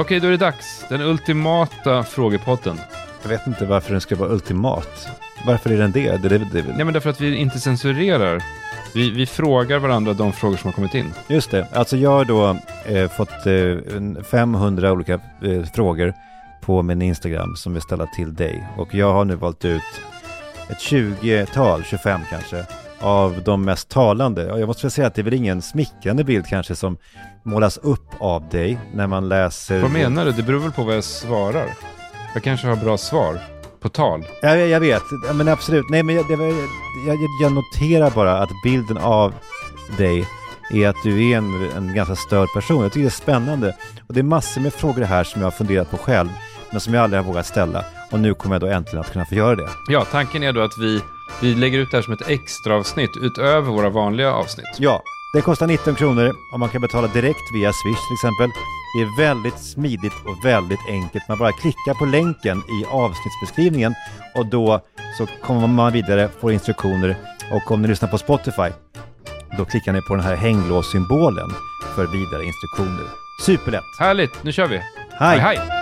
Okej, då är det dags. Den ultimata frågepodden. Jag vet inte varför den ska vara ultimat. Varför är den det? det, det, det Nej, men därför att vi inte censurerar. Vi, vi frågar varandra de frågor som har kommit in. Just det. Alltså jag har då eh, fått eh, en 500 olika eh, frågor på min Instagram som vill ställa till dig. Och jag har nu valt ut ett 20-tal, 25 kanske, av de mest talande. Jag måste säga att det är väl ingen smickrande bild kanske som målas upp av dig när man läser... Vad menar du? Det beror väl på vad jag svarar. Jag kanske har bra svar på tal. Ja, jag, jag vet, men absolut. Nej, men jag, jag, jag noterar bara att bilden av dig är att du är en, en ganska störd person. Jag tycker det är spännande. Och det är massor med frågor här som jag har funderat på själv, men som jag aldrig har vågat ställa. Och nu kommer jag då äntligen att kunna få göra det. Ja, tanken är då att vi, vi lägger ut det här som ett extra avsnitt utöver våra vanliga avsnitt. Ja, det kostar 19 kronor och man kan betala direkt via Swish till exempel. Det är väldigt smidigt och väldigt enkelt. Man bara klickar på länken i avsnittsbeskrivningen och då så kommer man vidare, får instruktioner och om ni lyssnar på Spotify då klickar ni på den här hänglåssymbolen för vidare instruktioner. Superlätt! Härligt, nu kör vi. Hej! hej.